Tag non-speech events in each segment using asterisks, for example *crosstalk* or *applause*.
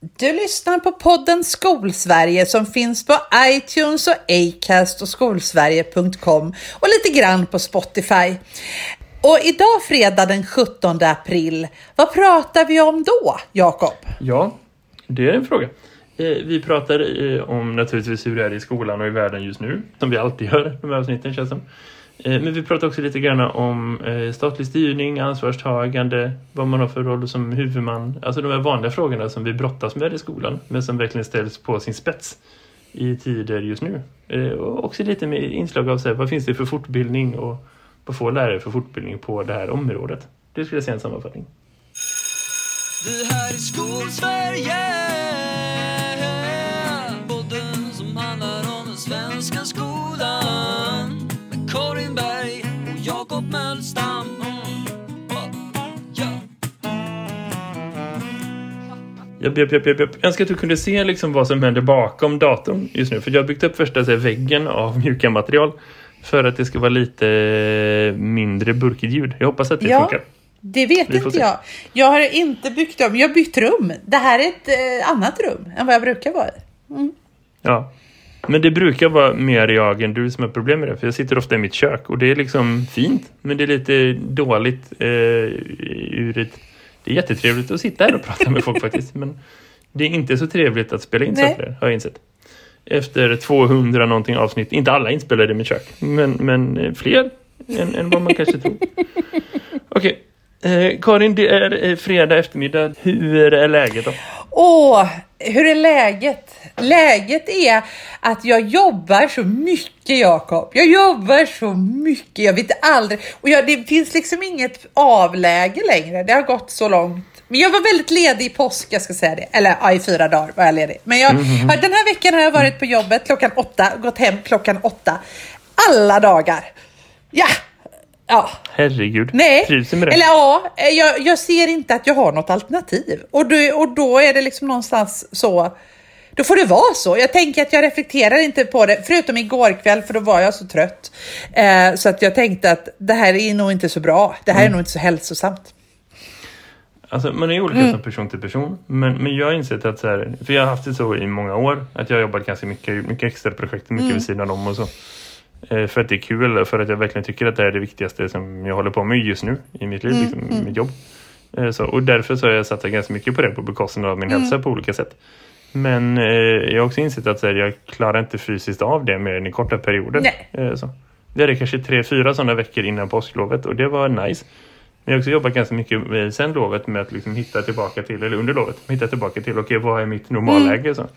Du lyssnar på podden Skolsverige som finns på iTunes och Acast och skolsverige.com och lite grann på Spotify. Och idag fredag den 17 april, vad pratar vi om då, Jakob? Ja, det är en fråga. Eh, vi pratar eh, om naturligtvis hur det är i skolan och i världen just nu, som vi alltid gör de här avsnitten känns som. Eh, men vi pratar också lite grann om eh, statlig styrning, ansvarstagande, vad man har för roll som huvudman. Alltså de här vanliga frågorna som vi brottas med i skolan, men som verkligen ställs på sin spets i tider just nu. Eh, och också lite med inslag av så här, vad finns det för fortbildning och vad får lärare för fortbildning på det här området? Det skulle jag säga en sammanfattning. Det här är Skolsverige Jag, jag, jag, jag, jag önskar att du kunde se liksom vad som händer bakom datorn just nu. För jag har byggt upp första här, väggen av *laughs* mjuka material för att det ska vara lite mindre burkigt ljud. Jag hoppas att det ja. funkar. Det vet inte se. jag. Jag har inte byggt om. Jag har bytt rum. Det här är ett eh, annat rum än vad jag brukar vara i. Mm. Ja. Men det brukar vara mer jag än du som har problem med det. För jag sitter ofta i mitt kök och det är liksom fint. Men det är lite dåligt eh, ur ett det är jättetrevligt att sitta här och prata med folk faktiskt. Men det är inte så trevligt att spela in saker, har jag insett. Efter 200 någonting avsnitt, inte alla inspelade i mitt kök, men, men eh, fler än, än vad man kanske tror. *laughs* Okej, okay. eh, Karin, det är eh, fredag eftermiddag. Hur är läget då? Åh, hur är läget? Läget är att jag jobbar så mycket, Jakob. Jag jobbar så mycket. Jag vet aldrig. Och jag, det finns liksom inget avläge längre. Det har gått så långt. Men jag var väldigt ledig i påsk, jag ska säga det. Eller ja, i fyra dagar var jag ledig. Men jag, mm -hmm. den här veckan har jag varit på jobbet klockan åtta, gått hem klockan åtta. Alla dagar. Ja, Ja. Herregud. Nej. Trivs med det? Eller ja, jag, jag, ser inte att jag har något alternativ. Och, då, och då är det liksom någonstans så. Då får det vara så. Jag tänker att jag reflekterar inte på det, förutom igår kväll, för då var jag så trött. Eh, så att jag tänkte att det här är nog inte så bra. Det här mm. är nog inte så hälsosamt. Alltså man är olika mm. som person till person. Men, men jag har insett att så här, för jag har haft det så i många år. Att jag har jobbat ganska mycket, mycket extra projekt, mycket mm. vid sidan om och så. Eh, för att det är kul, för att jag verkligen tycker att det är det viktigaste som jag håller på med just nu i mitt liv, mm, liksom, mm. mitt jobb. Eh, så, och därför så har jag satsat ganska mycket på det på bekostnad av min mm. hälsa på olika sätt. Men eh, jag har också insett att här, jag klarar inte fysiskt av det mer än i korta perioder. Eh, så. Vi hade kanske tre, fyra sådana veckor innan påsklovet och det var nice. Men jag har också jobbat ganska mycket sen lovet med att liksom hitta tillbaka till, eller under lovet, hitta tillbaka till, okej okay, vad är mitt normalläge? Mm. Så.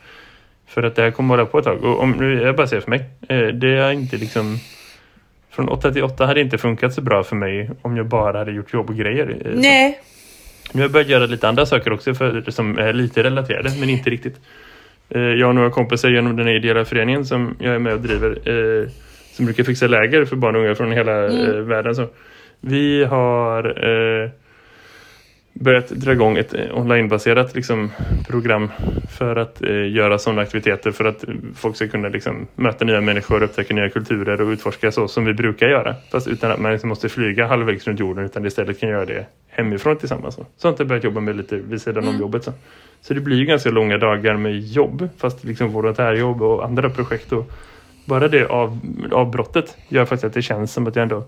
För att det här kommer hålla på ett tag. Och om jag bara säger för mig, eh, det är inte liksom... Från 8 till 8 hade inte funkat så bra för mig om jag bara hade gjort jobb och grejer. Eh, Nej. Men jag har börjat göra lite andra saker också för, som är lite relaterade, men inte riktigt. Eh, jag har några kompisar genom den ideella föreningen som jag är med och driver som brukar fixa läger för barn och unga från hela mm. världen. Så vi har börjat dra igång ett eh, onlinebaserat liksom, program för att eh, göra sådana aktiviteter för att folk ska kunna liksom, möta nya människor, upptäcka nya kulturer och utforska så som vi brukar göra. Fast utan att man liksom måste flyga halvvägs runt jorden utan istället kan göra det hemifrån tillsammans. Sånt har jag börjat jobba med lite vid sidan mm. om jobbet. Så. så det blir ju ganska långa dagar med jobb fast liksom volontärjobb och andra projekt och bara det av, avbrottet gör faktiskt att det känns som att jag ändå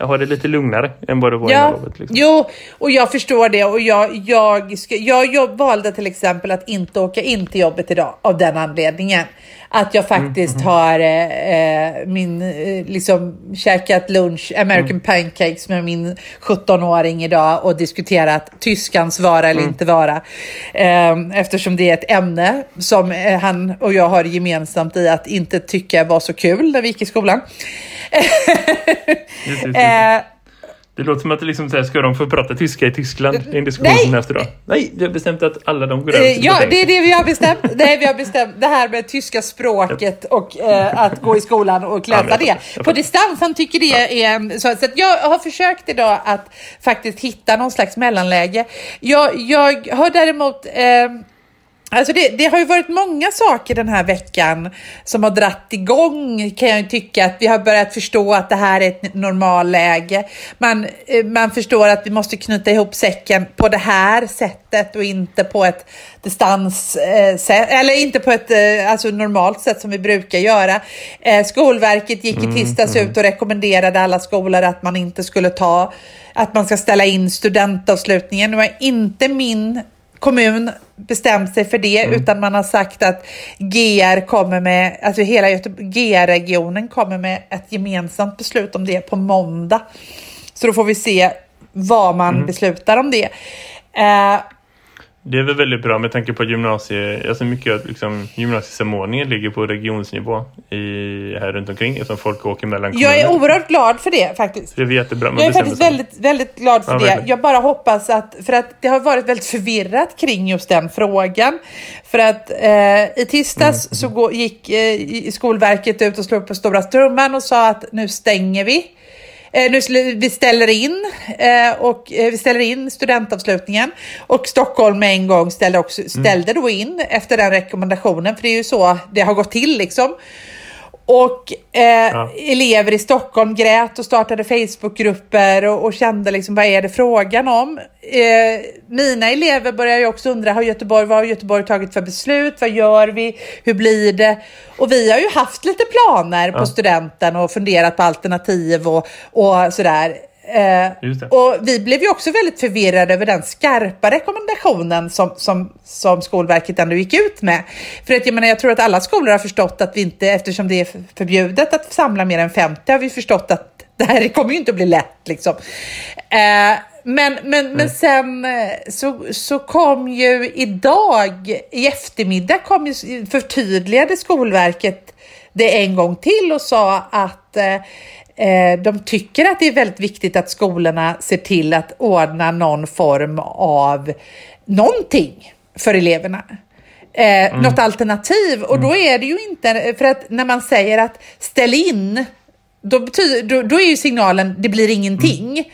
har det lite lugnare än vad det var ja, innan lovet. Liksom. Jo, och jag förstår det. Och jag, jag, ska, jag, jag valde till exempel att inte åka in till jobbet idag av den anledningen. Att jag faktiskt mm, har eh, min, eh, liksom käkat lunch, American mm. pancakes med min 17-åring idag och diskuterat tyskans vara eller mm. inte vara. Eh, eftersom det är ett ämne som eh, han och jag har gemensamt i att inte tycka var så kul när vi gick i skolan. Just, just, eh, det låter som att det liksom så här, ska de få prata tyska i Tyskland? Det är en diskussion Nej. efter då. Nej, vi har bestämt att alla de går över till Ja, det är det vi har bestämt. Nej, vi har bestämt det här med tyska språket och eh, att gå i skolan och läsa ja, det. På distans, han tycker det är... Så, så jag har försökt idag att faktiskt hitta någon slags mellanläge. Jag, jag har däremot... Eh, Alltså det, det, har ju varit många saker den här veckan som har dratt igång kan jag tycka att vi har börjat förstå att det här är ett normalläge. Man, eh, man förstår att vi måste knyta ihop säcken på det här sättet och inte på ett distanssätt eh, eller inte på ett eh, alltså normalt sätt som vi brukar göra. Skolverket gick i tisdags mm, ut och rekommenderade alla skolor att man inte skulle ta att man ska ställa in studentavslutningen. Nu är inte min kommun bestämt sig för det, mm. utan man har sagt att GR kommer med, alltså hela GR-regionen kommer med ett gemensamt beslut om det på måndag. Så då får vi se vad man mm. beslutar om det. Uh, det är väl väldigt bra med tanke på gymnasie, alltså mycket att liksom, gymnasiesamordningen ligger på regionsnivå i, här runt omkring eftersom folk åker mellan kommuner. Jag är oerhört glad för det faktiskt. Det är jättebra. Jag är faktiskt väldigt, väldigt glad för ja, det. Verkligen. Jag bara hoppas att, för att det har varit väldigt förvirrat kring just den frågan. För att eh, i tisdags mm. så gick eh, Skolverket ut och slog på stora trumman och sa att nu stänger vi. Eh, nu, vi ställer in eh, och eh, vi ställer in studentavslutningen och Stockholm med en gång ställde, också, mm. ställde då in efter den rekommendationen, för det är ju så det har gått till liksom. Och eh, ja. elever i Stockholm grät och startade Facebookgrupper och, och, kände liksom vad är det frågan om? Eh, mina elever börjar ju också undra, har Göteborg, vad har Göteborg tagit för beslut? Vad gör vi? Hur blir det? Och vi har ju haft lite planer ja. på studenten och funderat på alternativ och, och sådär. Eh, och vi blev ju också väldigt förvirrade över den skarpa rekommendationen som, som, som Skolverket ändå gick ut med. För att jag menar, jag tror att alla skolor har förstått att vi inte, eftersom det är förbjudet att samla mer än 50, har vi förstått att det här kommer ju inte att bli lätt liksom. Eh, men, men, men sen eh, så, så kom ju idag i eftermiddag kom ju, förtydligade Skolverket det en gång till och sa att eh, Eh, de tycker att det är väldigt viktigt att skolorna ser till att ordna någon form av någonting för eleverna. Eh, mm. Något alternativ och då mm. är det ju inte, för att när man säger att ställ in, då, betyder, då, då är ju signalen det blir ingenting. Mm.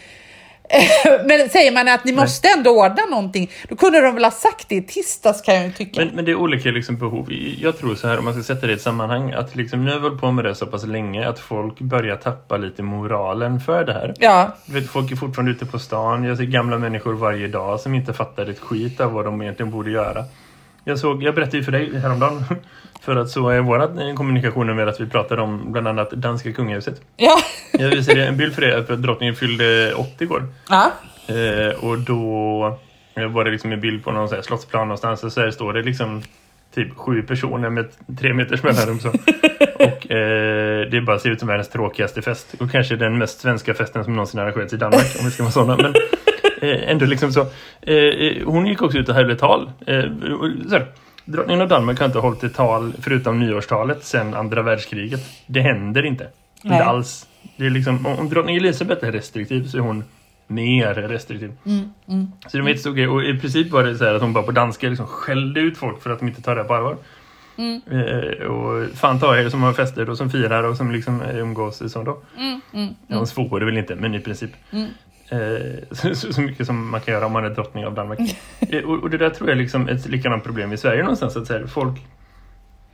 *laughs* men säger man att ni måste ändå ordna någonting, då kunde de väl ha sagt det i tisdags kan jag ju tycka. Men, men det är olika liksom behov. Jag tror så här, om man ska sätta det i ett sammanhang, att liksom, nu har vi hållit på med det så pass länge att folk börjar tappa lite moralen för det här. Ja. vet, folk är fortfarande ute på stan, jag ser gamla människor varje dag som inte fattar ett skit av vad de egentligen borde göra. Jag, såg, jag berättade ju för dig häromdagen *laughs* för att så är vår kommunikation med att vi pratade om bland annat danska kungahuset. Ja. Jag visade en bild för dig att drottningen fyllde 80 igår. Ja. Eh, och då var det liksom en bild på någon så här slottsplan någonstans och så här står det liksom typ sju personer med tre meters mellanrum. Så. *laughs* och eh, det bara ser ut som världens tråkigaste fest. Och kanske den mest svenska festen som någonsin arrangerats i Danmark om vi ska vara sådana. Men eh, ändå liksom så. Eh, eh hon gick också ut och höll ett tal. Eh, så här, Drottningen av Danmark har inte hållit ett tal förutom nyårstalet sedan andra världskriget. Det händer inte. Nej. Inte alls. Det är liksom, om drottning Elisabeth är restriktiv så är hon mer restriktiv. Mm, mm, så det var jättestor grej. Och i princip var det så här att hon bara på danska liksom skällde ut folk för att de inte tar det på allvar. Mm. Eh, och fan ta er som har fester och som firar och som liksom umgås i sånt då. Mm, mm, ja, hon svor väl inte, men i princip. Eh, *laughs* så, mycket som man kan göra om man är drottning av Danmark. Eh, och, och, det där tror jag är liksom ett likadant problem i Sverige någonstans. Att så här, folk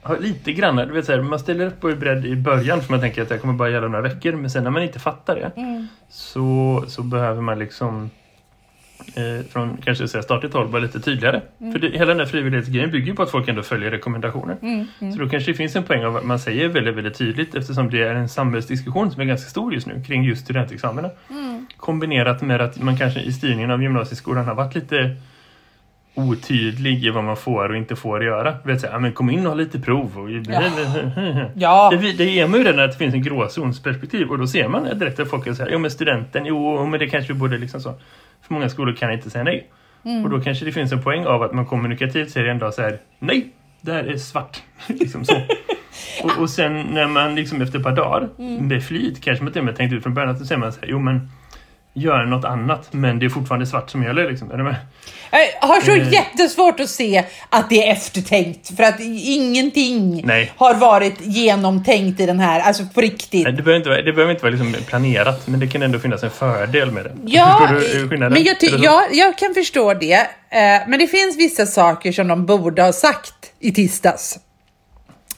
har lite grann, du vet så här, man ställer upp och är beredd i början för man tänker att det kommer bara gälla några veckor. Men sen när man inte fattar det mm. så, så behöver man liksom eh, från kanske säga statligt håll vara lite tydligare. Mm. För det, hela den här frivillighetsgrejen bygger ju på att folk ändå följer rekommendationer. Mm. Mm. Så då kanske det finns en poäng av att man säger väldigt, väldigt tydligt eftersom det är en samhällsdiskussion som är ganska stor just nu kring just studentexamina. Mm. Kombinerat med att man kanske i styrningen av gymnasieskolan har varit lite otydlig i vad man får och inte får göra. Vet säga, men kom in och ha lite prov. Och... Ja. ja. Det, det ger mig ju den att det finns en gråzonsperspektiv och då ser man direkt att folk säger, jo men studenten, jo men det kanske vi borde liksom så. För många skolor kan inte säga nej. Mm. Och då kanske det finns en poäng av att man kommunikativt säger ändå så här, nej, det här är svart. *laughs* liksom så. *laughs* och, och sen när man liksom efter ett par dagar mm. med flit, kanske man till och med tänkt ut från början, att då säger man så här, jo men gör något annat. Men det är fortfarande svart som gäller. Liksom. Är du med? Jag har så Eh. jättesvårt att se att det är eftertänkt. För att ingenting Nej. har varit genomtänkt i den här, alltså på riktigt. Det behöver inte vara, det behöver inte vara liksom planerat. Men det kan ändå finnas en fördel med det. Ja, du men jag, ja, jag kan förstå det. Eh, men det finns vissa saker som de borde ha sagt i tisdags.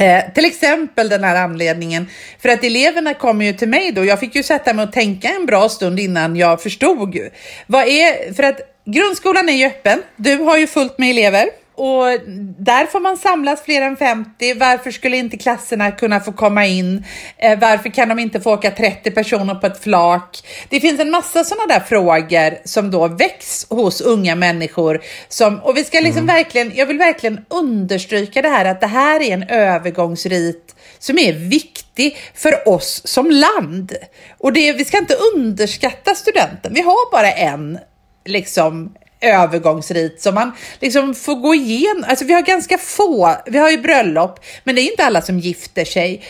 Eh, till exempel den här anledningen. För att eleverna kommer ju till mig då. Jag fick ju sätta mig och tänka en bra stund innan jag förstod. Vad är, för att grundskolan är ju öppen. Du har ju fullt med elever. Och där får man samlas fler än 50. Varför skulle inte klasserna kunna få komma in? Eh, varför kan de inte få åka 30 personer på ett flak? Det finns en massa sådana där frågor som då väcks hos unga människor. Som, och vi ska liksom verkligen, jag vill verkligen understryka det här att det här är en övergångsrit som är viktig för oss som land. Och det, vi ska inte underskatta studenten. Vi har bara en liksom övergångsrit som man liksom får gå igenom. Alltså vi har ganska få, vi har ju bröllop, men det är inte alla som gifter sig.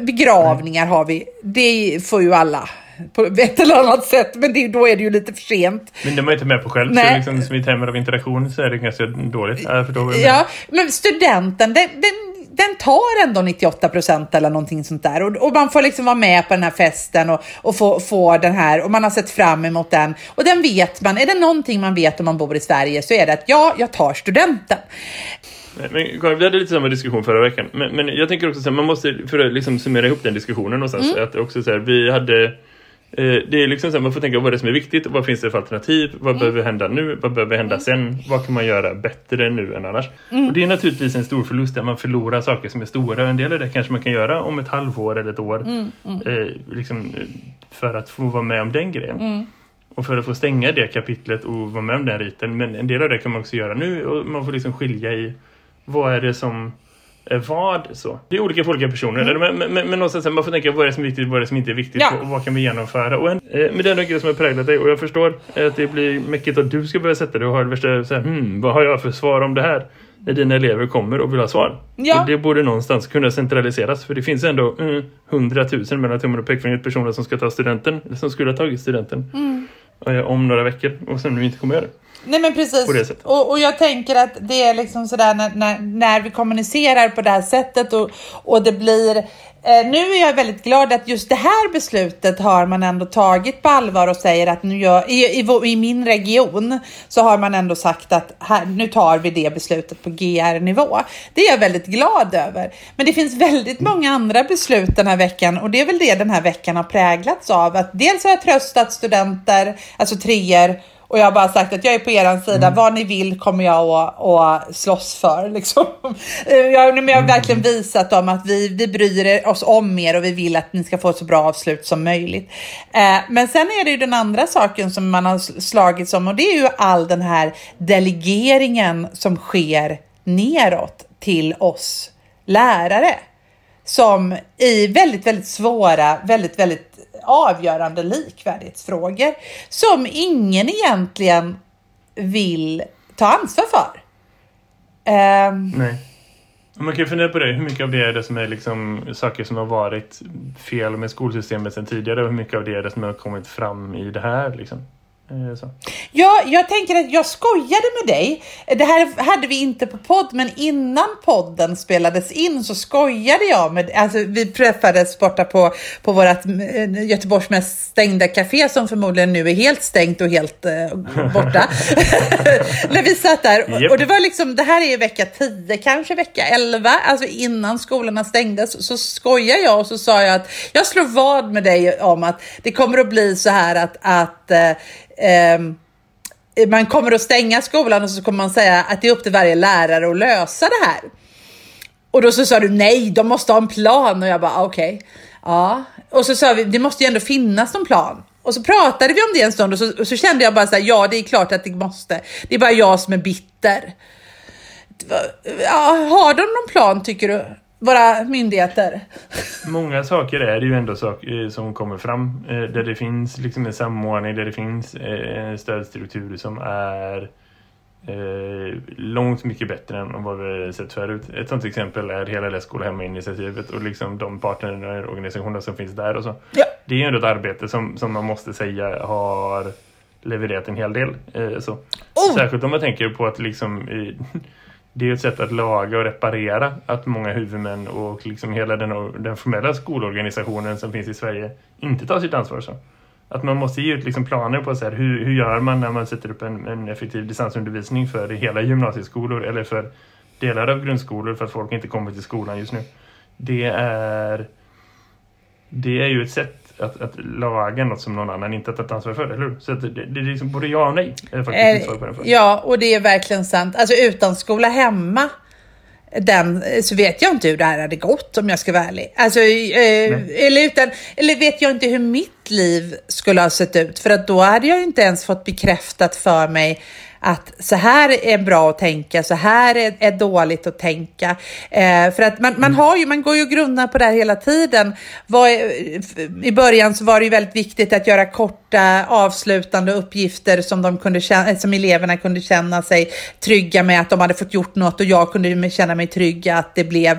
Begravningar har vi, det får ju alla på ett eller annat sätt, men det, då är det ju lite för sent. Men det är man inte med på själv. Nej. Så liksom, som i termer av interaktion så är det ganska dåligt. Vad du menar. Ja, men studenten, den, den, den tar ändå 98 procent eller någonting sånt där. Och, och man får liksom vara med på den här festen och, och få, få den här, och man har sett fram emot den. Och den vet man, är det någonting man vet om man bor i Sverige så är det att ja, jag tar studenten. Men Karin, vi hade lite samma diskussion förra veckan. Men, men jag tänker också så här, man måste, för att liksom summera ihop den diskussionen någonstans, Mm. att också så här, vi hade det är liksom så här, man får tänka vad är det som är viktigt, vad finns det för alternativ, vad Mm. behöver hända nu, vad behöver hända sen, vad kan man göra bättre nu än annars. Och det är naturligtvis en stor förlust där man förlorar saker som är stora, en del av det kanske man kan göra om ett halvår eller ett år, Eh, liksom, eh, för att få vara med om den grejen. Och för att få stänga det kapitlet och vara med om den riten. Men en del av det kan man också göra nu och man får liksom skilja i vad är det som vad så. Det är olika för olika personer. Eller, Men, men, men någonstans man får tänka vad är det som är viktigt vad är det som inte är viktigt Ja. och vad kan vi genomföra. Och en, eh, är en grej som har präglat dig och jag förstår att det blir mäckigt att du ska börja sätta dig och ha det värsta så här, hmm, vad har jag för svar om det här? När dina elever kommer och vill ha svar. Ja. Och det borde någonstans kunna centraliseras för det finns ändå mm, 100 000 mellan tummen och pekfingret personer som ska ta studenten, som skulle ha tagit studenten eh, om några veckor och sen nu inte kommer göra det. Nej men precis. Och, och jag tänker att det är liksom sådär när, när, när vi kommunicerar på det här sättet och, och det blir eh, Eh, nu är jag väldigt glad att just det här beslutet har man ändå tagit på allvar och säger att nu gör, i, i, i min region så har man ändå sagt att här, nu tar vi det beslutet på GR-nivå. Det är jag väldigt glad över. Men det finns väldigt många andra beslut den här veckan och det är väl det den här veckan har präglats av. Att dels har jag tröstat studenter, alltså treor och jag har bara sagt att jag är på er sida. Vad ni vill kommer jag att, att slåss för. Liksom. *laughs* Eh, Jag, men jag har verkligen visat dem att vi, vi bryr oss om er och vi vill att ni ska få ett så bra avslut som möjligt. Eh, men sen är det ju den andra saken som man har slagits om och det är ju all den här delegeringen som sker neråt till oss lärare som i väldigt, väldigt svåra, väldigt, väldigt avgörande likvärdighetsfrågor som ingen egentligen vill ta ansvar för. Um, Nej. Man kan ju fundera på det, hur mycket av det är det som är liksom saker som har varit fel med skolsystemet sedan tidigare och hur mycket av det är det som har kommit fram i det här liksom. Eh, Så. Ja, jag tänker att jag skojade med dig. Det här hade vi inte på podd, men innan podden spelades in så skojade jag med, alltså vi träffades borta på, på vårt eh, Göteborgs mest stängda café som förmodligen nu är helt stängt och helt eh, borta. *laughs* *laughs* När vi satt där och, och det var liksom, det här är vecka 10, kanske vecka 11, alltså innan skolorna stängdes så skojar jag och så sa jag att jag slår vad med dig om att det kommer att bli så här att, att eh, eh, man kommer att stänga skolan och så kommer man säga att det är upp till varje lärare att lösa det här. Och då så sa du nej, de måste ha en plan och jag bara ah, okej. Ja, och så sa vi det måste ju ändå finnas någon plan. Och så pratade vi om det en stund och så, och så kände jag bara så här, ja det är klart att det måste. Det är bara jag som är bitter. Ja, har de någon plan tycker du? Våra myndigheter? Många saker är det ju ändå saker som kommer fram eh, där det finns liksom en samordning, där det finns eh, en stödstruktur som är eh, långt mycket bättre än vad vi sett förut. Ett sånt exempel är hela det skola hemma-initiativet och liksom de partnerorganisationer som finns där och så. Ja. Det är ju ändå ett arbete som, som man måste säga har levererat en hel del. Eh, så. Oh! Särskilt om man tänker på att liksom, eh, *laughs* det är ett sätt att laga och reparera att många huvudmän och liksom hela den, den formella skolorganisationen som finns i Sverige inte tar sitt ansvar. Så. Att man måste ge ut liksom planer på så här, hur, hur gör man när man sätter upp en, en effektiv distansundervisning för hela gymnasieskolor eller för delar av grundskolor för att folk inte kommer till skolan just nu. Det är, det är ju ett sätt att, att laga något som någon annan inte tagit ansvar för, eller hur? Så det, det är liksom både ja och nej. Är faktiskt Eh, på den ja, och det är verkligen sant. Alltså utan skola hemma den, så vet jag inte hur det här hade gått om jag ska vara ärlig. Alltså, eh, eller, utan, eller vet jag inte hur mitt liv skulle ha sett ut. För att då hade jag inte ens fått bekräftat för mig att så här är bra att tänka, så här är, är dåligt att tänka. Eh, för att man, man, har ju, man går ju och grunnar på det här hela tiden. Vad är, I början så var det ju väldigt viktigt att göra korta avslutande uppgifter som, de kunde känna, som eleverna kunde känna sig trygga med att de hade fått gjort något och jag kunde känna mig trygga att det blev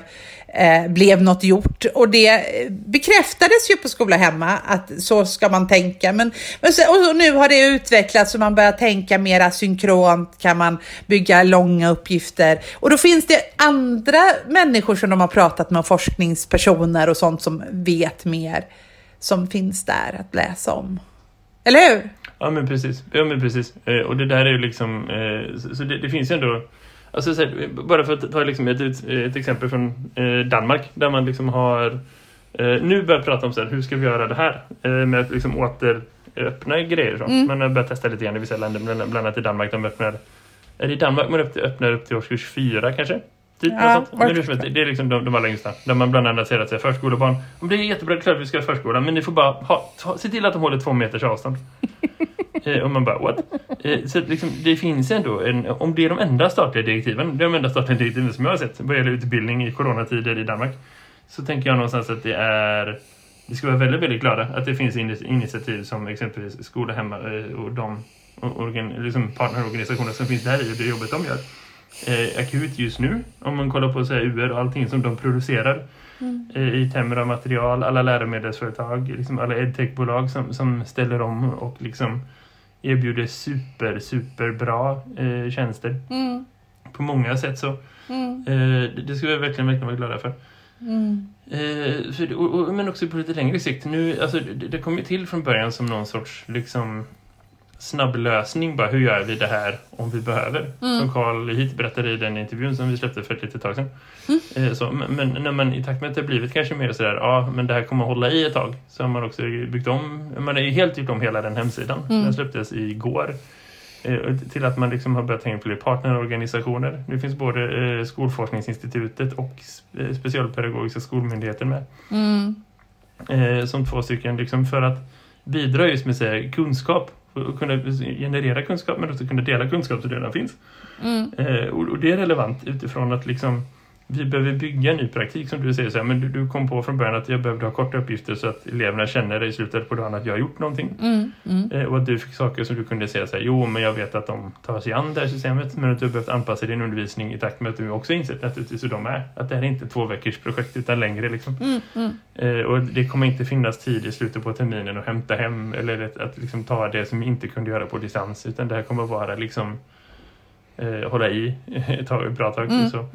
eh, blev något gjort. Och det eh, bekräftades ju på skola hemma att så ska man tänka. Men, men så, och nu har det utvecklats och man börjar tänka mer asynkront, kan man bygga långa uppgifter. Och då finns det andra människor som de har pratat med, forskningspersoner och sånt som vet mer, som finns där att läsa om. Eller hur? Ja men precis, ja, men precis. Eh, och det där är ju liksom, eh, så, så det, det finns ju ändå Alltså, så här, bara för att ta liksom ett, ett, exempel från eh, Danmark där man liksom har eh, nu börjat prata om så här, hur ska vi göra det här eh, med att liksom återöppna grejer. Så. Mm. Man har börjat testa lite grann i vissa länder, bland, annat i Danmark. De öppnar, är det i Danmark man öppnar, öppnar upp till årskurs fyra kanske? Typ, Ja. Men det, det är liksom de, de allra yngsta. Där man bland annat säger att här, förskolebarn, om det är jättebra, klart vi ska ha förskola, men ni får bara ha, ta, se till att de håller två meters avstånd. *laughs* Eh, och man bara, what? Eh, så liksom, det finns ändå, en, om det är de enda statliga direktiven, de enda statliga direktiven som jag har sett vad gäller utbildning i coronatider i Danmark, så tänker jag någonstans att det är, vi ska vara väldigt, väldigt glada att det finns ini- initiativ som exempelvis Skola Hemma eh, och de organ, liksom partnerorganisationer som finns där i och det jobbet de gör. Eh, akut just nu, om man kollar på så här, UR och allting som de producerar eh, i termer av material, alla läromedelsföretag, liksom alla edtechbolag som, som ställer om och liksom erbjuder super, super bra eh, tjänster. Mm. På många sätt så. Mm. Eh, det- ska vi verkligen, verkligen vara glada för. Mm. Eh, för och, och, men också på lite längre sikt. Nu, alltså, det, det kom ju till från början som någon sorts liksom, snabb lösning. Bara, hur gör vi det här om vi behöver? Som Carl hit berättade i den intervjun som vi släppte för ett litet tag sedan. Eh, så, men, men man i takt med att det blivit kanske mer sådär, ja men det här kommer att hålla i ett tag. Så har man också byggt om, man har ju helt gjort om hela den hemsidan. Den släpptes igår. Eh, till att man liksom har börjat in fler partnerorganisationer. Nu finns både eh, Skolforskningsinstitutet och eh, Specialpedagogiska skolmyndigheten med. Mm. Eh, som två stycken liksom för att bidra just med här, kunskap och kunna generera kunskap men också kunna dela kunskap som redan finns. Mm. Eh, och, och det är relevant utifrån att liksom vi behöver bygga en ny praktik som du säger så här, men du, du kom på från början att jag behövde ha korta uppgifter så att eleverna känner i slutet på dagen att jag har gjort någonting. Mm. Mm. Eh, och att du fick saker som du kunde säga så här, jo men jag vet att de tar sig an det här systemet men att du har behövt anpassa din undervisning i takt med att du också insett naturligtvis hur de är. Att det här är inte två veckors projekt utan längre liksom. Mm. Mm. Eh, och det kommer inte finnas tid i slutet på terminen att hämta hem eller att, att liksom ta det som vi inte kunde göra på distans utan det här kommer vara liksom eh, hålla i *laughs* ett, tag, ett bra tag. Mm. Så.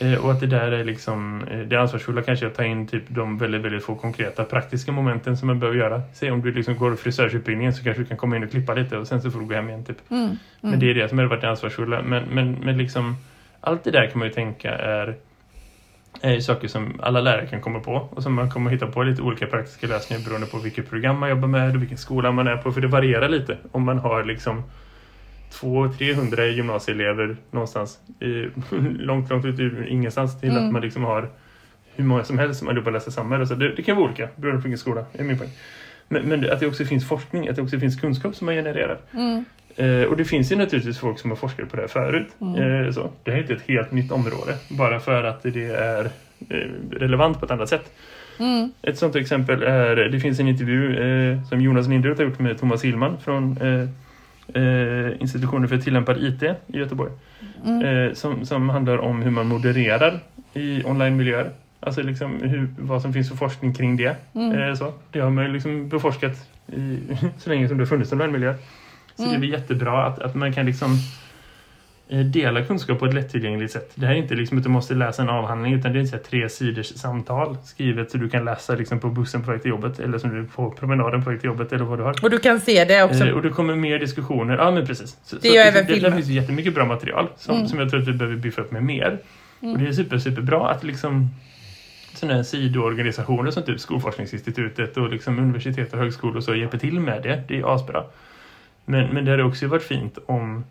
Mm. Eh, och att det där är liksom eh, det ansvarsfulla kanske att ta in typ de väldigt, väldigt få konkreta praktiska momenten som man behöver göra. Säg om du liksom går frisörsutbildningen så kanske du kan komma in och klippa lite och sen så får du gå hem igen typ. Mm. Men det är det som har varit det ansvarsfulla. Men, men, men liksom allt det där kan man ju tänka är, är saker som alla lärare kan komma på och som man kommer hitta på lite olika praktiska lösningar beroende på vilket program man jobbar med och vilken skola man är på. För det varierar lite om man har liksom 200-300 gymnasieelever någonstans i, *laughs* långt, långt ut ur ingenstans till Mm. att man liksom har hur många som helst som allihopa läser samma. Alltså det, det kan vara olika beroende på vilken skola, är min poäng. Men, men att det också finns forskning, att det också finns kunskap som man genererar. Mm. Eh, och det finns ju naturligtvis folk som har forskat på det här förut. Mm. Eh, så. Det här är inte ett helt nytt område, bara för att det är eh, relevant på ett annat sätt. Mm. Ett sånt exempel är, det finns en intervju eh, som Jonas Linderoth har gjort med Thomas Hillman från eh, institutionen för tillämpad IT i Göteborg. Eh, som, som handlar om hur man modererar i online-miljöer. Alltså liksom hur, vad som finns för forskning kring det. Eh, så. Det har man ju liksom beforskat i, *laughs* så länge som det har funnits online-miljöer. Så det är jättebra att, att man kan liksom dela kunskap på ett lättillgängligt sätt. Det här är inte liksom att du måste läsa en avhandling utan det är inte så här tre sidors samtal skrivet så du kan läsa liksom på bussen på väg till jobbet eller som du på promenaden på väg till jobbet eller vad du har. Och du kan se det också. Eh, och det kommer mer diskussioner. Ja, men precis. Så, Det gör även det, det finns jättemycket bra material som, Mm. som jag tror att vi behöver biffa upp med mer. Och det är super, superbra att liksom sådana här sidoorganisationer som typ Skolforskningsinstitutet och liksom universitet och högskolor och så hjälper till med det. Det är asbra. Men, men det hade också varit fint om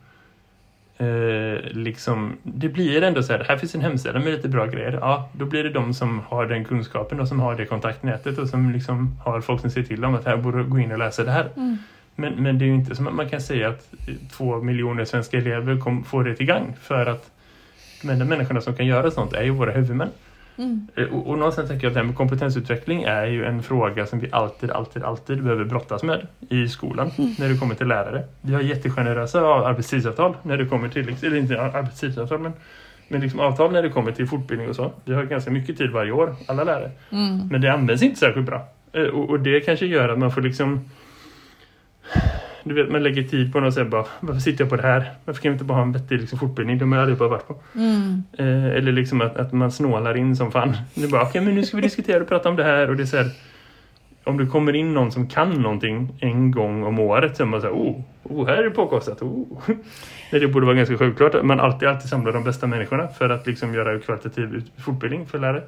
eh, liksom, det blir ändå så här, här finns en hemsida med lite bra grejer. Ja, då blir det de som har den kunskapen och som har det kontaktnätet och som liksom har folk som ser till om att här borde gå in och läsa det här. Men, men det är ju inte som att man kan säga att två miljoner svenska elever kom, får det till gang för att de enda människorna som kan göra sånt är ju våra huvudmän. Eh, Och, och någonstans tänker jag att det här med kompetensutveckling är ju en fråga som vi alltid, alltid, alltid behöver brottas med i skolan när det kommer till lärare. Vi har jättegenerösa arbetstidsavtal när det kommer till, eller inte arbetstidsavtal men, men liksom avtal när det kommer till fortbildning och så. Vi har ganska mycket tid varje år, alla lärare. Men det används inte särskilt bra. Eh, Och, och det kanske gör att man får liksom du vet, man lägger tid på något sätt bara, varför sitter jag på det här? Varför kan vi inte bara ha en vettig liksom, fortbildning? De har jag bara varit på. Eh, eller liksom att, att man snålar in som fan. Det bara, okej men nu ska vi diskutera och prata om det här och det är så här, om det kommer in någon som kan någonting en gång om året så är man så här, oh, oh här är det påkostat. Oh. *laughs* Det borde vara ganska självklart att man alltid, alltid samlar de bästa människorna för att liksom göra kvalitativ fortbildning för lärare.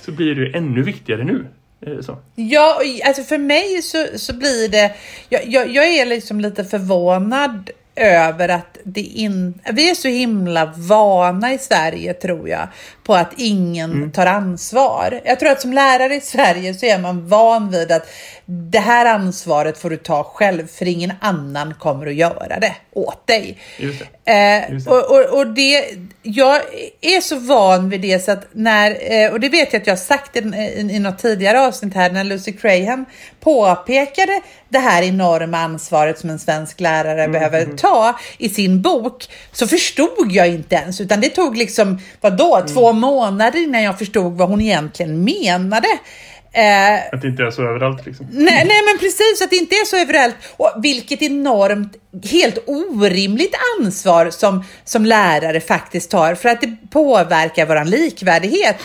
Så blir det ännu viktigare nu. Eh, Så. Ja, alltså för mig så, så blir det... Jag, jag, jag är liksom lite förvånad över att det in, vi är så himla vana i Sverige tror jag på att ingen tar ansvar. Jag tror att som lärare i Sverige så är man van vid att det här ansvaret får du ta själv för ingen annan kommer att göra det åt dig. Just det. Eh, Just det. och, och, och det, jag är så van vid det så att när, eh, och det vet jag att jag har sagt i, i, i något tidigare avsnitt här, när Lucy Graham påpekade det här enorma ansvaret som en svensk lärare Mm, behöver ta i sin bok, så förstod jag inte ens, utan det tog liksom, vadå, Mm. två månader innan jag förstod vad hon egentligen menade. Eh, Att det inte är så överallt liksom. Nej, nej men precis, att det inte är så överallt. Och vilket enormt, helt orimligt ansvar som, som lärare faktiskt tar för att det påverkar våran likvärdighet.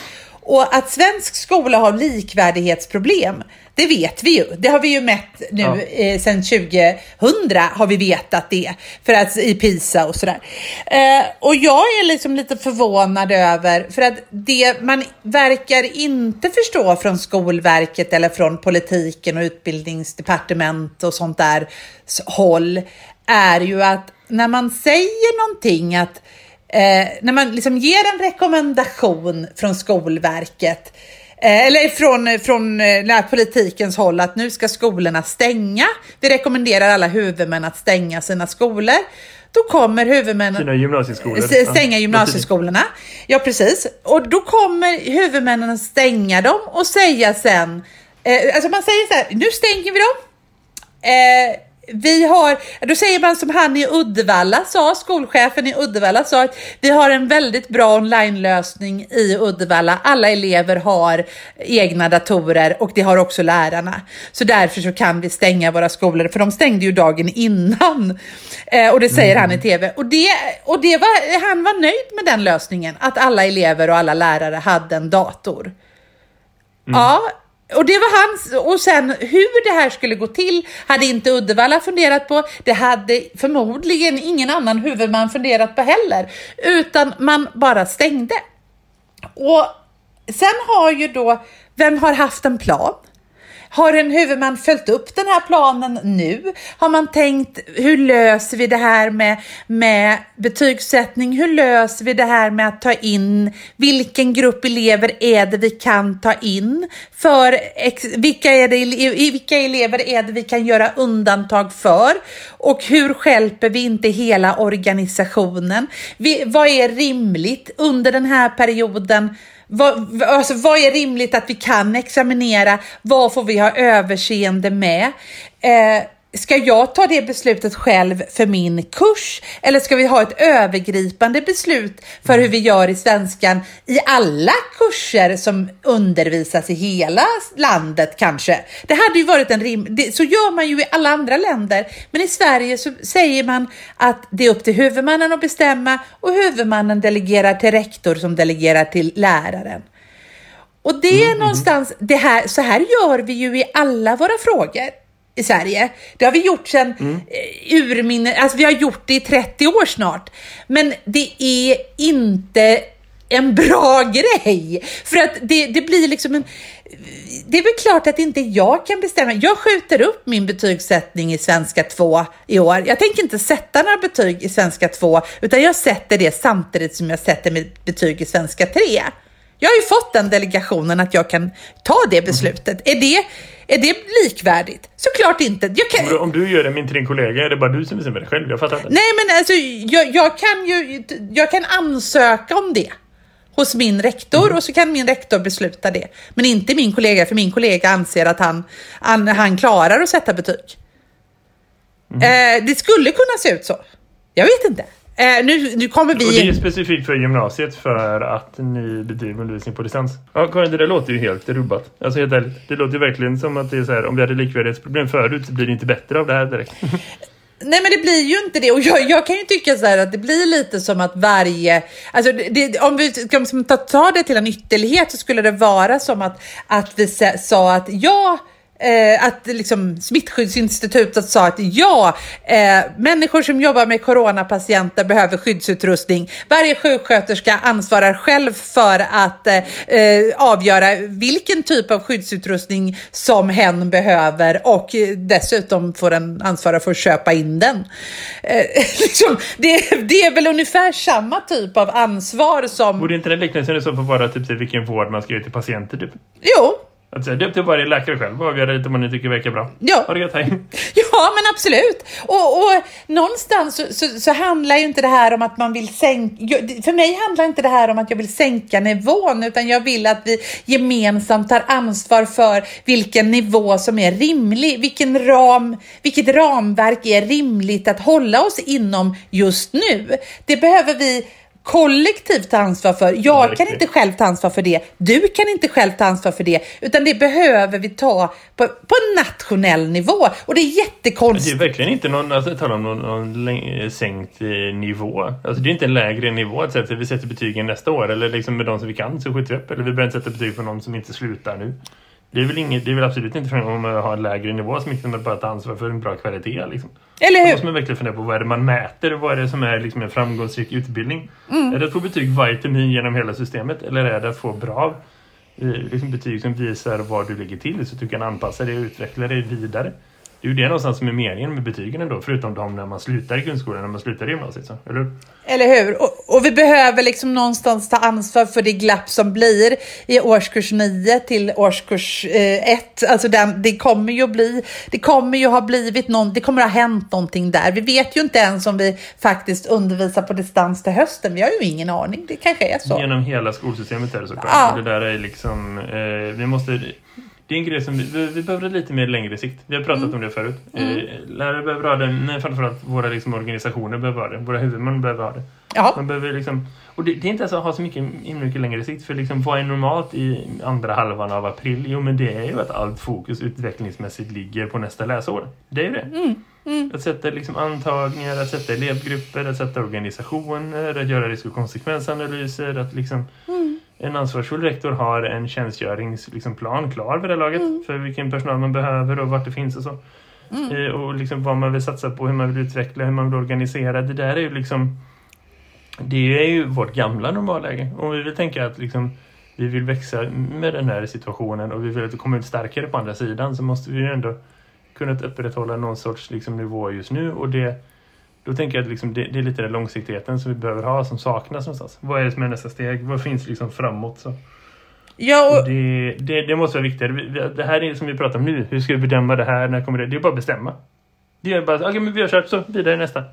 Och att svensk skola har likvärdighetsproblem, det vet vi ju. Det har vi ju mätt nu Ja. eh, sedan 2000 har vi vetat det. För att i PISA och sådär. Eh, och jag är liksom lite förvånad över, för att det man verkar inte förstå från Skolverket eller från politiken och utbildningsdepartement och sånt där håll är ju att när man säger någonting att eh, när man liksom ger en rekommendation från Skolverket eh, eller från, från eh, politikens håll att nu ska skolorna stänga. Vi rekommenderar alla huvudmän att stänga sina skolor. Då kommer huvudmännen Sina gymnasieskolor. S- stänga gymnasieskolorna. Ja, precis. Och då kommer huvudmännen att stänga dem och säga sen, eh, alltså man säger så här, nu stänger vi dem. Vi har, då säger man som han i Uddevalla sa, skolchefen i Uddevalla sa att vi har en väldigt bra onlinelösning i Uddevalla. Alla elever har egna datorer och det har också lärarna. Så därför så kan vi stänga våra skolor, för de stängde ju dagen innan. Eh, och det säger han i tv. Och, det, och det var, han var nöjd med den lösningen, att alla elever och alla lärare hade en dator. Ja, och det var hans. Och sen hur det här skulle gå till hade inte Uddevalla funderat på. Det hade förmodligen ingen annan huvudman funderat på heller. Utan man bara stängde. Och sen har ju då, vem har haft en plan? Har en huvudman följt upp den här planen nu? Har man tänkt, hur löser vi det här med, med betygssättning? Hur löser vi det här med att ta in, vilken grupp elever är det vi kan ta in? För ex, vilka, är det, vilka elever är det vi kan göra undantag för? Och hur skälper vi inte hela organisationen? Vi, vad är rimligt under den här perioden? Vad, alltså, vad är rimligt att vi kan examinera? Vad får vi ha överseende med? Eh, ska jag ta det beslutet själv för min kurs eller ska vi ha ett övergripande beslut för hur vi gör i svenskan i alla kurser som undervisas i hela landet kanske? Det hade ju varit en rim... så gör man ju i alla andra länder, men i Sverige så säger man att det är upp till huvudmannen att bestämma och huvudmannen delegerar till rektor som delegerar till läraren. Och det är mm, mm. någonstans, det här, så här gör vi ju i alla våra frågor i Sverige. Det har vi gjort sedan mm. Eh, urminne, alltså vi har gjort det i 30 år snart. Men det är inte en bra *laughs* grej. För att det, det blir liksom en... Det är väl klart att inte jag kan bestämma. Jag skjuter upp min betygssättning i svenska 2 i år. Jag tänker inte sätta några betyg i svenska 2, utan jag sätter det samtidigt som jag sätter mitt betyg i svenska 3. Jag har ju fått den delegationen att jag kan ta det beslutet. Är det är det likvärdigt? Såklart inte. Kan... Om du gör det med inte din kollega, är det bara du som bestämmer det själv? Jag fattar inte. Nej, men alltså, jag, jag, kan ju jag kan ansöka om det hos min rektor mm. och så kan min rektor besluta det. Men inte min kollega, för min kollega anser att han, han, han klarar att sätta betyg. Mm. Eh, det skulle kunna se ut så. Jag vet inte. Eh, nu, nu kommer vi... Och det är specifikt för gymnasiet för att ni bedriver undervisning på distans. Ja, Karin, det där låter ju helt rubbat. Alltså helt ärligt. Det låter ju verkligen som att det är så här, om vi hade likvärdighetsproblem förut så blir det inte bättre av det här direkt. *laughs* Nej men det blir ju inte det och jag, jag, kan ju tycka så här att det blir lite som att varje, alltså det, om vi ska ta, det till en ytterlighet så skulle det vara som att, att vi sa att ja, eh, att liksom Smittskyddsinstitutet sa att ja, eh, människor som jobbar med coronapatienter behöver skyddsutrustning. Varje sjuksköterska ansvarar själv för att eh, avgöra vilken typ av skyddsutrustning som hen behöver och dessutom får den ansvara för att köpa in den. Eh, *laughs* liksom, det, det, är väl ungefär samma typ av ansvar som... Borde inte den liknelsen i så fall vara typ vilken vård man ska ge till patienter? Typ? Jo, att säga, det är upp till varje läkare själv att avgöra lite om man tycker verkar bra. Ja. Ha det gött, hej. *laughs* Ja, men absolut. Och, och någonstans så, så, så, handlar ju inte det här om att man vill sänka... För mig handlar inte det här om att jag vill sänka nivån, utan jag vill att vi gemensamt tar ansvar för vilken nivå som är rimlig. Vilken ram, vilket ramverk är rimligt att hålla oss inom just nu. Det behöver vi kollektivt ta ansvar för. Jag Verkligen. kan inte själv ta ansvar för det. Du kan inte själv ta ansvar för det. Utan det behöver vi ta på, på nationell nivå. Och det är jättekonstigt. Det är verkligen inte någon, alltså, tala om någon, någon sänkt eh, nivå. Alltså det är inte en lägre nivå att sätta, vi sätter betygen nästa år. Eller liksom med de som vi kan så skjuter vi upp. Eller vi börjar inte sätta betyg på någon som inte slutar nu. Det är väl, inget, det är väl absolut inte frågan om att ha en lägre nivå som inte bara ta ansvar för en bra kvalitet. Liksom. Eller hur? Då måste man verkligen fundera på vad är det man mäter? Vad är det som är liksom en framgångsrik utbildning? Mm. Är det att få betyg varje termin genom hela systemet? Eller är det att få bra eh, liksom betyg som visar var du ligger till så att du kan anpassa dig och utveckla dig vidare? Det är ju det någonstans som är meningen med betygen ändå, förutom de när man slutar i grundskolan, när man slutar i gymnasiet. Så, eller hur? Eller hur? Och, och, vi behöver liksom någonstans ta ansvar för det glapp som blir i årskurs 9 till årskurs 1. Eh, alltså den, det kommer ju bli, det kommer ju ha blivit någon, det kommer ha hänt någonting där. Vi vet ju inte ens om vi faktiskt undervisar på distans till hösten. Vi har ju ingen aning, det kanske är så. Genom hela skolsystemet är det såklart. Ja. Det där är liksom, eh, vi måste det är en grej som vi, vi behöver lite mer längre sikt. Vi har pratat mm. om det förut. Mm. Eh, lärare behöver ha det, men framförallt våra liksom, organisationer behöver ha det. Våra huvudmän behöver ha det. Ja. Man behöver liksom, och det, det är inte ens att ha så mycket, mycket längre sikt. För liksom, vad är normalt i andra halvan av april? Jo, men det är ju att allt fokus utvecklingsmässigt ligger på nästa läsår. Det är ju det. Mm. Mm. Att sätta liksom antagningar, att sätta elevgrupper, att sätta organisationer, att göra risk- och konsekvensanalyser, att liksom mm en ansvarsfull rektor har en tjänstgöringsplan liksom, klar vid det laget mm. för vilken personal man behöver och vart det finns och så. Mm. Eh, och liksom vad man vill satsa på, hur man vill utveckla, hur man vill organisera. Det där är ju liksom det är ju vårt gamla normalläge. Om vi vill tänka att liksom, vi vill växa med den här situationen och vi vill att det kommer ut starkare på andra sidan så måste vi ju ändå kunna upprätthålla någon sorts liksom, nivå just nu och det då tänker jag att liksom det, det, är lite den långsiktigheten som vi behöver ha som saknas någonstans. Vad är det som är nästa steg? Vad finns liksom framåt? Så? Ja, och... det, det, det, måste vara viktigare. Det här är som vi pratar om nu. Hur ska vi bedöma det här? När kommer det? Det är bara att bestämma. Det är bara okej, okay, men vi har kört så vidare nästa.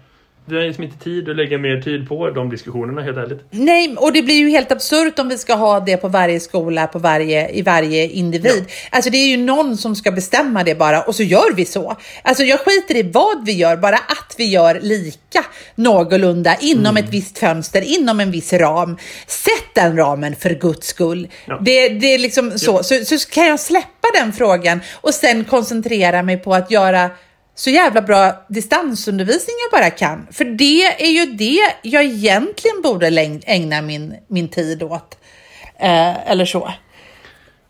Vi har liksom inte tid att lägga mer tid på de diskussionerna helt ärligt. Nej, och det blir ju helt absurt om vi ska ha det på varje skola, på varje, i varje individ. Ja. Alltså det är ju någon som ska bestämma det bara och så gör vi så. Alltså jag skiter i vad vi gör, bara att vi gör lika någorlunda inom mm. ett visst fönster, inom en viss ram. Sätt den ramen för guds skull. Ja. Det, det är liksom så. Ja. så. Så kan jag släppa den frågan och sen koncentrera mig på att göra så jävla bra distansundervisning jag bara kan. För det är ju det jag egentligen borde ägna min, min tid åt. Eh, eller så.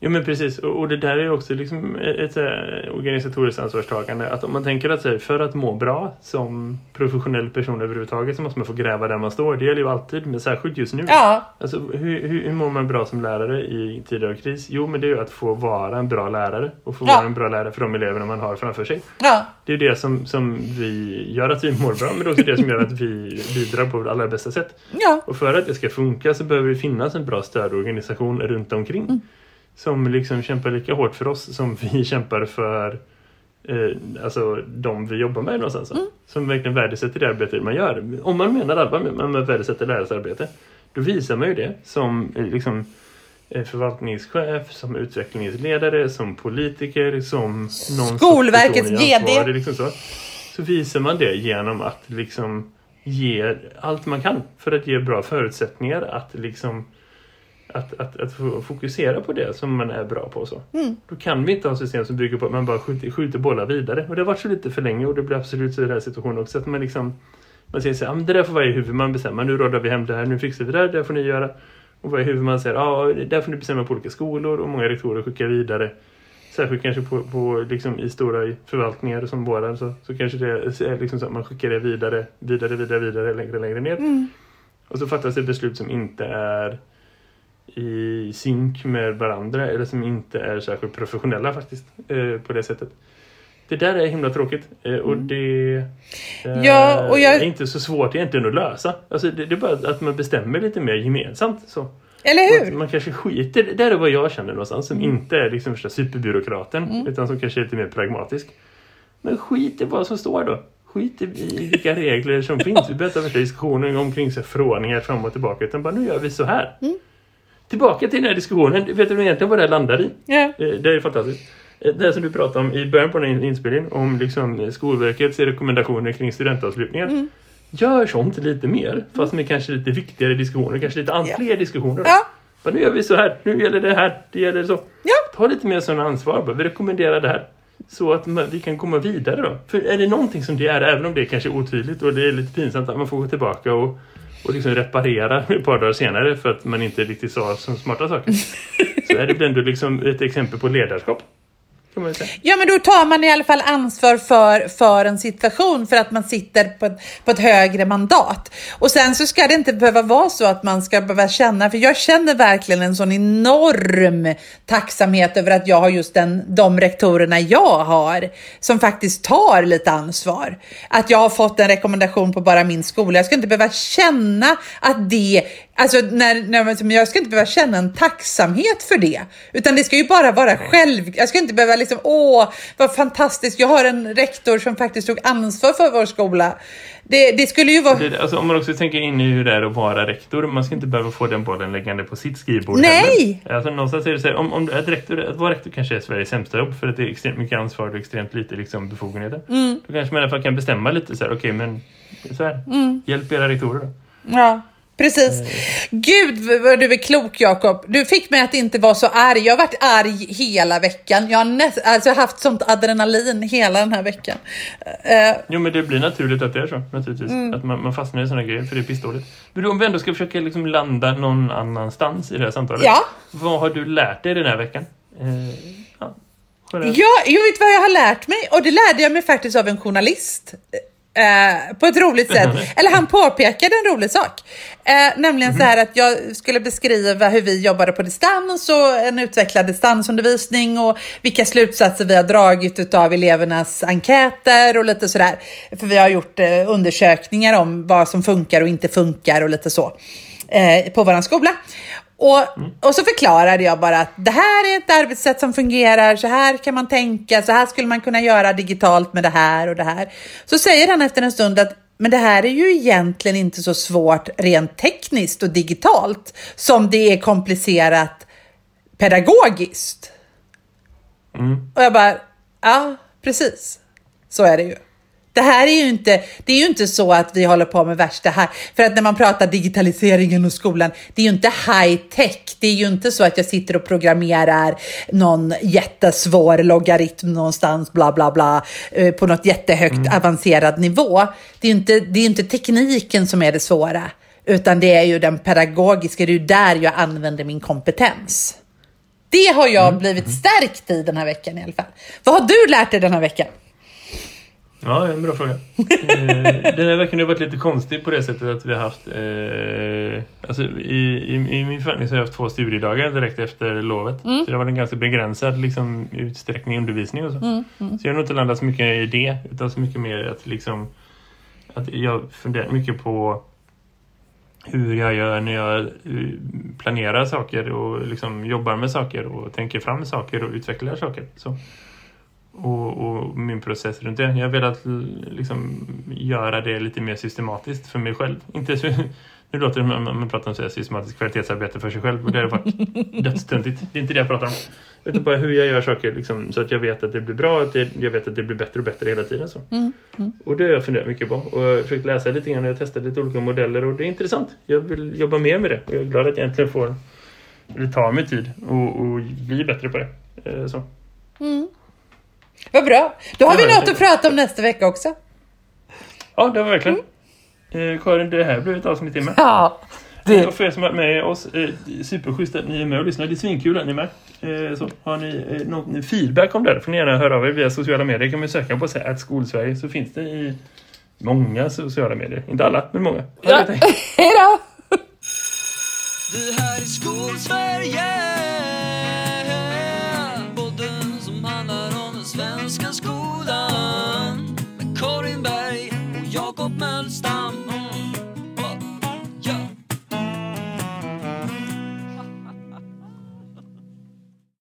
Ja men precis och det där är också liksom ett, ett organisatoriskt ansvarstagande att om man tänker att för att må bra som professionell person överhuvudtaget så måste man få gräva där man står. Det gäller ju alltid men särskilt just nu. Ja. Alltså, hur, hur, hur mår man bra som lärare i tider av kris? Jo men det är ju att få vara en bra lärare och få ja. vara en bra lärare för de eleverna man har framför sig. Ja. Det är det som, som vi gör att vi mår bra men det är också det som gör att vi bidrar på allra bästa sätt. Ja. Och för att det ska funka så behöver det finnas en bra stödorganisation runt omkring. Mm som liksom kämpar lika hårt för oss som vi *laughs* kämpar för eh, alltså de vi jobbar med någonstans. Mm. Som verkligen värdesätter det arbete man gör. Om man menar allvar med, med värdesätter lärares arbete då visar man ju det som eh, liksom eh, förvaltningschef, som utvecklingsledare, som politiker, som någon Skolverkets GD. Liksom så. så visar man det genom att liksom ge allt man kan för att ge bra förutsättningar att liksom att, att, att fokusera på det som man är bra på. så. Mm. Då kan vi inte ha system som bygger på att man bara skjuter, skjuter bollar vidare. Och det har varit så lite för länge och det blir absolut så i den här situationen också. Att man liksom man säger så här, det där får varje huvudman bestämma. Nu rådar vi hem det här, nu fixar vi det här, det får ni göra. Och varje huvudman säger, ja, det får ni bestämma på olika skolor och många rektorer skickar vidare. Särskilt kanske på, på liksom i stora förvaltningar som våra så, så kanske det är liksom så att man skickar det vidare, vidare, vidare, vidare, längre, längre ner. Mm. Och så fattas det beslut som inte är i synk med varandra eller som inte är särskilt professionella faktiskt eh, på det sättet. Det där är himla tråkigt eh, och mm. det eh, ja, och jag... är inte så svårt egentligen att lösa. Alltså, det, det, är bara att man bestämmer lite mer gemensamt. Så. Eller hur? Man, man kanske skiter, det där är vad jag känner någonstans som mm. inte är liksom superbyråkraten mm. utan som kanske är lite mer pragmatisk. Men skit i vad som står då. Skit i vilka regler som finns. Vi behöver inte diskussioner omkring så förordningar fram och tillbaka utan bara nu gör vi så här. Mm tillbaka till den här diskussionen. Vet du egentligen vad det här landar i? Eh, det är fantastiskt. Eh, det som du pratade om i början på den här inspelningen om liksom Skolverkets rekommendationer kring studentavslutningar. Mm. Gör sånt lite mer, fast med kanske lite viktigare diskussioner, kanske lite ja. fler diskussioner. Ja. Men nu gör vi så här, nu gäller det här, det gäller så. Ja. Ta lite mer sådana ansvar, vi rekommenderar det här. Så att vi kan komma vidare då. För är det någonting som det är, även om det är kanske är otydligt och det är lite pinsamt att man får gå tillbaka och och liksom reparera ett par dagar senare för att man inte riktigt sa som smarta saker. *laughs* Så är det ändå liksom ett exempel på ledarskap. Ja, men då tar man i alla fall ansvar för, för en situation för att man sitter på ett, på ett högre mandat. Och sen så ska det inte behöva vara så att man ska behöva känna, för jag känner verkligen en sån enorm tacksamhet över att jag har just den, de rektorerna jag har som faktiskt tar lite ansvar. Att jag har fått en rekommendation på bara min skola. Jag ska inte behöva känna att det Alltså, när, när, jag ska inte behöva känna en tacksamhet för det, utan det ska ju bara vara själv. Jag ska inte behöva liksom, åh, vad fantastiskt. Jag har en rektor som faktiskt tog ansvar för vår skola. Det, det skulle ju vara... Det, alltså, om man också tänker in i hur det är att vara rektor, man ska inte behöva få den bollen läggande på sitt skrivbord. Nej! Alltså, någonstans är det så här, om, om att, rektor, att vara rektor kanske är Sveriges sämsta jobb för att det är extremt mycket ansvar och extremt lite liksom, befogenheter. Mm. Då kanske man i alla fall kan bestämma lite så här, okej, okay, men så här, mm. hjälp era rektorer då. Ja. Precis. Gud vad du är klok Jakob. Du fick mig att inte vara så arg. Jag har varit arg hela veckan. Jag har näst, alltså haft sånt adrenalin hela den här veckan. Uh, jo men det blir naturligt att det är så. Naturligtvis. Mm. Att man, man fastnar i sådana grejer för det är pissdåligt. Men om vi ändå ska försöka liksom landa någon annanstans i det här samtalet. Ja. Vad har du lärt dig den här veckan? Uh, ja. Ja, jag vet vad jag har lärt mig och det lärde jag mig faktiskt av en journalist Eh, på ett roligt sätt. *laughs* Eller han påpekade en rolig sak. Eh, nämligen mm så här att jag skulle beskriva hur vi jobbade på distans och en utvecklad distansundervisning och vilka slutsatser vi har dragit av elevernas enkäter och lite sådär. För vi har gjort eh, undersökningar om vad som funkar och inte funkar och lite så eh, på vår skola. Och, mm. och så förklarade jag bara att det här är ett arbetssätt som fungerar, så här kan man tänka, så här skulle man kunna göra digitalt med det här och det här. Så säger han efter en stund att Men det här är ju egentligen inte så svårt rent tekniskt och digitalt som det är komplicerat pedagogiskt. Mm. Och jag bara, ja, precis. Så är det ju. Det här är ju inte, det är ju inte så att vi håller på med värsta här. För att när man pratar digitaliseringen och skolan, det är ju inte high tech. Det är ju inte så att jag sitter och programmerar någon jättesvår logaritm någonstans, bla bla bla, eh, på något jättehögt mm. avancerad nivå. Det är ju inte, det är inte tekniken som är det svåra, utan det är ju den pedagogiska, det är ju där jag använder min kompetens. Det har jag mm. blivit stärkt i den här veckan i alla fall. Vad har du lärt dig den här veckan? Ja, en bra fråga. eh, den här veckan har varit lite konstig på det sättet att vi har haft... Eh, alltså i, i, i min förvaltning så har jag haft två studiedagar direkt efter lovet. Mm. Så det har varit en ganska begränsad liksom, utsträckning undervisning och så. Mm. Mm. Så jag har nog inte landat så mycket i det, utan så mycket mer att liksom... Att jag funderar mycket på hur jag gör när jag eh, planerar saker och liksom jobbar med saker och tänker fram saker och utvecklar saker. Så och, och, min process runt det. Jag har velat liksom, göra det lite mer systematiskt för mig själv. Inte så, nu låter det man, man pratar om så här, systematiskt kvalitetsarbete för sig själv och det är faktiskt *laughs* dödstöntigt. Det är inte det jag pratar om. Utan bara hur jag gör saker liksom, så att jag vet att det blir bra att det, jag vet att det blir bättre och bättre hela tiden. Så. Mm, mm. Och det har jag funderat mycket på. Och jag har försökt läsa lite grann och jag har testat lite olika modeller och det är intressant. Jag vill jobba mer med det och jag är glad att jag äntligen får det tar mig tid och, och bli bättre på det. Eh, så. Mm. Vad bra. Då har vi något att prata om nästa vecka också. Ja, det var verkligen. Mm. Eh, Karin, det här blev ett avsnitt till med. Ja. Det... Och för er som är med oss, eh, superschysst att ni är med och lyssnar. Det är svinkul att ni är med. Eh, så har ni eh, någon feedback om det får ni gärna höra av er via sociala medier. kan man söka på så att Skolsverige så finns det i många sociala medier. Inte alla, men många. Ja. *laughs* Hej då! Det här är Skolsverige